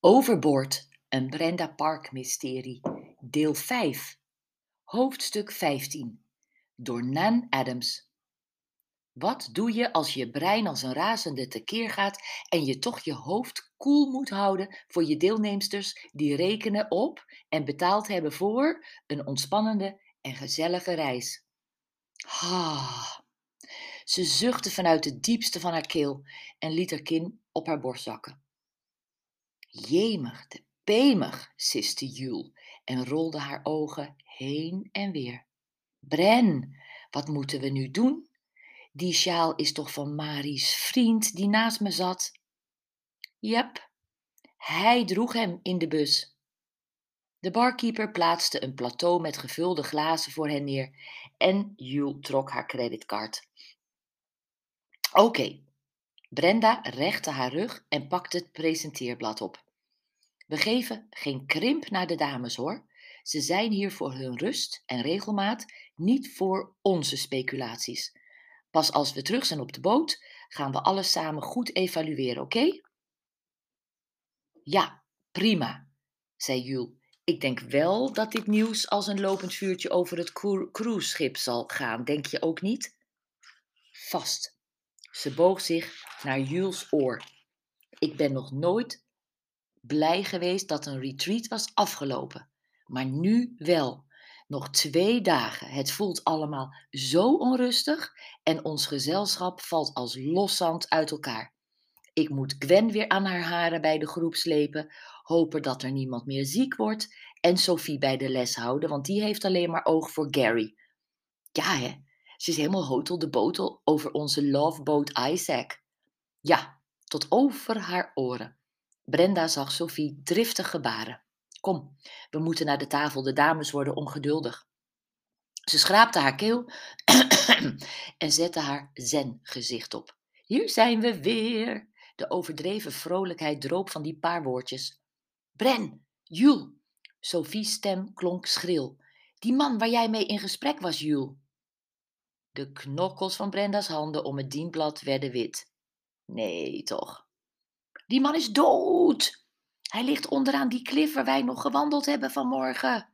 Overboord, een Brenda Park mysterie, deel 5, hoofdstuk 15, door Nan Adams. Wat doe je als je brein als een razende tekeer gaat en je toch je hoofd koel moet houden voor je deelnemsters die rekenen op en betaald hebben voor een ontspannende en gezellige reis? Ah. Ze zuchtte vanuit het diepste van haar keel en liet haar kin op haar borst zakken. Jemig, de pemig, siste Jul en rolde haar ogen heen en weer. Bren, wat moeten we nu doen? Die sjaal is toch van Marie's vriend die naast me zat? Jep, hij droeg hem in de bus. De barkeeper plaatste een plateau met gevulde glazen voor hen neer en Jul trok haar creditcard. Oké. Brenda rechtte haar rug en pakte het presenteerblad op. We geven geen krimp naar de dames hoor. Ze zijn hier voor hun rust en regelmaat, niet voor onze speculaties. Pas als we terug zijn op de boot, gaan we alles samen goed evalueren, oké? Ja, prima, zei Jules. Ik denk wel dat dit nieuws als een lopend vuurtje over het cruiseschip zal gaan, denk je ook niet? Vast, ze boog zich naar Jules' oor. Ik ben nog nooit blij geweest dat een retreat was afgelopen. Maar nu wel. Nog twee dagen. Het voelt allemaal zo onrustig en ons gezelschap valt als loszand uit elkaar. Ik moet Gwen weer aan haar haren bij de groep slepen, hopen dat er niemand meer ziek wordt en Sophie bij de les houden, want die heeft alleen maar oog voor Gary. Ja, hè? Ze is helemaal hotel de botel over onze loveboat Isaac. Ja, tot over haar oren. Brenda zag Sophie driftig gebaren. Kom, we moeten naar de tafel, de dames worden ongeduldig. Ze schraapte haar keel en zette haar zen-gezicht op. Hier zijn we weer. De overdreven vrolijkheid droop van die paar woordjes. Bren, Jules. Sophie's stem klonk schril. Die man waar jij mee in gesprek was, Jules. De knokkels van Brenda's handen om het dienblad werden wit. Nee, toch. Die man is dood. Hij ligt onderaan die klif waar wij nog gewandeld hebben vanmorgen.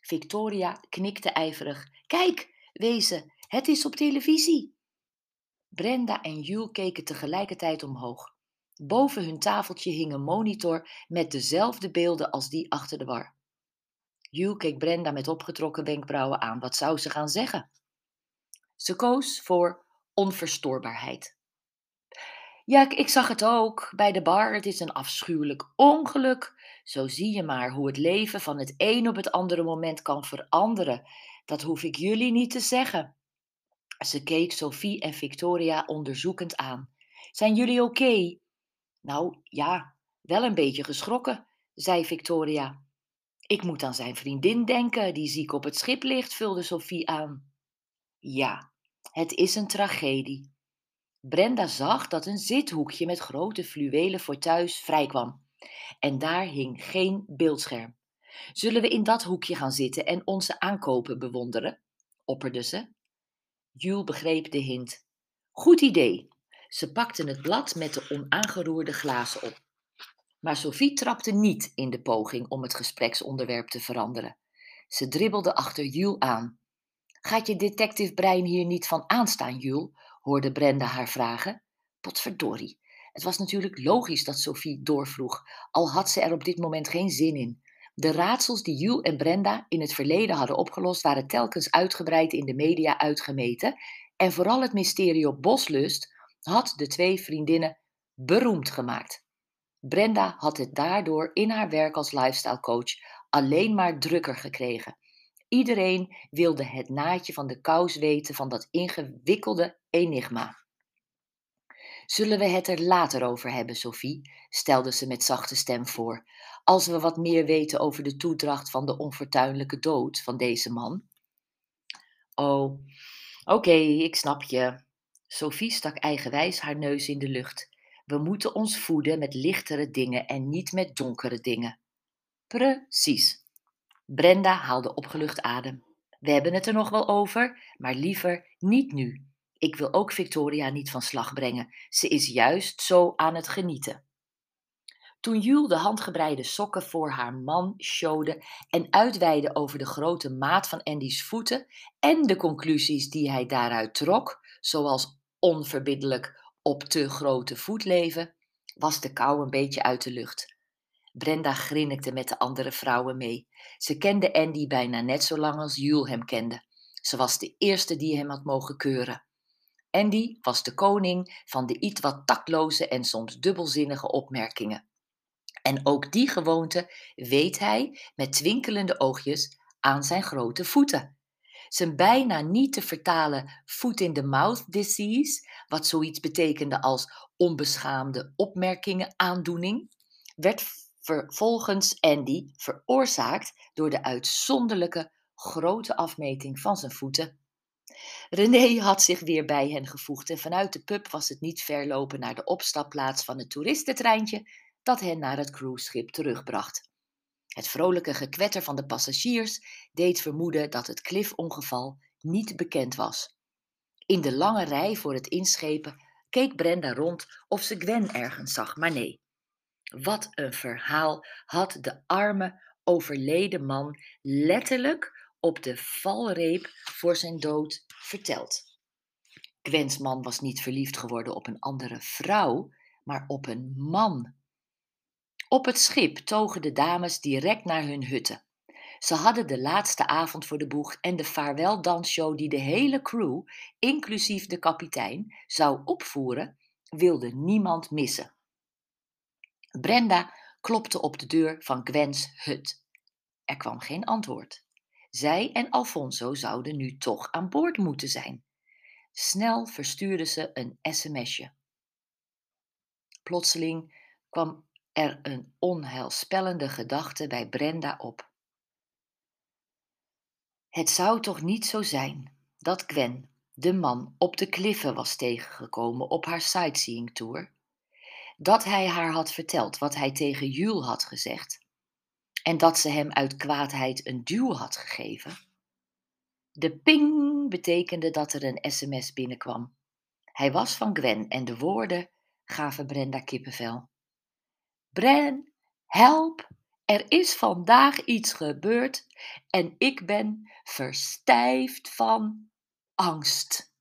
Victoria knikte ijverig. Kijk, wezen, het is op televisie. Brenda en Jules keken tegelijkertijd omhoog. Boven hun tafeltje hing een monitor met dezelfde beelden als die achter de war. Jules keek Brenda met opgetrokken wenkbrauwen aan. Wat zou ze gaan zeggen? Ze koos voor onverstoorbaarheid. Ja, ik zag het ook bij de bar. Het is een afschuwelijk ongeluk. Zo zie je maar hoe het leven van het een op het andere moment kan veranderen. Dat hoef ik jullie niet te zeggen. Ze keek Sophie en Victoria onderzoekend aan. Zijn jullie oké? Nou ja, wel een beetje geschrokken, zei Victoria. Ik moet aan zijn vriendin denken, die ziek op het schip ligt, vulde Sophie aan. Ja, het is een tragedie. Brenda zag dat een zithoekje met grote fluwelen voor thuis vrijkwam. En daar hing geen beeldscherm. Zullen we in dat hoekje gaan zitten en onze aankopen bewonderen? opperde ze. Jules begreep de hint. Goed idee. Ze pakten het blad met de onaangeroerde glazen op. Maar Sophie trapte niet in de poging om het gespreksonderwerp te veranderen. Ze dribbelde achter Jules aan. Gaat je detective brein hier niet van aanstaan, Jules? hoorde Brenda haar vragen. Potverdorie. Het was natuurlijk logisch dat Sophie doorvroeg, al had ze er op dit moment geen zin in. De raadsels die Jules en Brenda in het verleden hadden opgelost, waren telkens uitgebreid in de media uitgemeten. En vooral het mysterie op Boslust had de twee vriendinnen beroemd gemaakt. Brenda had het daardoor in haar werk als lifestyle coach alleen maar drukker gekregen. Iedereen wilde het naadje van de kous weten van dat ingewikkelde enigma. Zullen we het er later over hebben, Sophie? stelde ze met zachte stem voor. Als we wat meer weten over de toedracht van de onfortuinlijke dood van deze man. Oh, oké, ik snap je. Sophie stak eigenwijs haar neus in de lucht. We moeten ons voeden met lichtere dingen en niet met donkere dingen. Precies. Brenda haalde opgelucht adem. We hebben het er nog wel over, maar liever niet nu. Ik wil ook Victoria niet van slag brengen. Ze is juist zo aan het genieten. Toen Jules de handgebreide sokken voor haar man showde en uitweidde over de grote maat van Andy's voeten en de conclusies die hij daaruit trok, zoals onverbiddelijk op te grote voet leven, was de kou een beetje uit de lucht. Brenda grinnikte met de andere vrouwen mee. Ze kende Andy bijna net zo lang als Jules hem kende. Ze was de eerste die hem had mogen keuren. Andy was de koning van de iets wat tactloze en soms dubbelzinnige opmerkingen. En ook die gewoonte weet hij met twinkelende oogjes aan zijn grote voeten. Zijn bijna niet te vertalen foot-in-the-mouth disease, wat zoiets betekende als onbeschaamde opmerkingen aandoening, werd volgens Andy veroorzaakt door de uitzonderlijke grote afmeting van zijn voeten. René had zich weer bij hen gevoegd en vanuit de pub was het niet ver lopen naar de opstapplaats van het toeristentreintje dat hen naar het cruiseschip terugbracht. Het vrolijke gekwetter van de passagiers deed vermoeden dat het Cliff-ongeval niet bekend was. In de lange rij voor het inschepen keek Brenda rond of ze Gwen ergens zag, maar nee. Wat een verhaal had de arme, overleden man letterlijk op de valreep voor zijn dood verteld. Gwens man was niet verliefd geworden op een andere vrouw, maar op een man. Op het schip togen de dames direct naar hun hutten. Ze hadden de laatste avond voor de boeg en de vaarweldansshow die de hele crew, inclusief de kapitein, zou opvoeren, wilde niemand missen. Brenda klopte op de deur van Gwens hut. Er kwam geen antwoord. Zij en Alfonso zouden nu toch aan boord moeten zijn. Snel verstuurde ze een sms'je. Plotseling kwam er een onheilspellende gedachte bij Brenda op. Het zou toch niet zo zijn dat Gwen de man op de kliffen was tegengekomen op haar sightseeing tour? Dat hij haar had verteld wat hij tegen Jules had gezegd en dat ze hem uit kwaadheid een duw had gegeven? De ping betekende dat er een sms binnenkwam. Hij was van Gwen en de woorden gaven Brenda kippenvel. Bren, help, er is vandaag iets gebeurd en ik ben verstijfd van angst.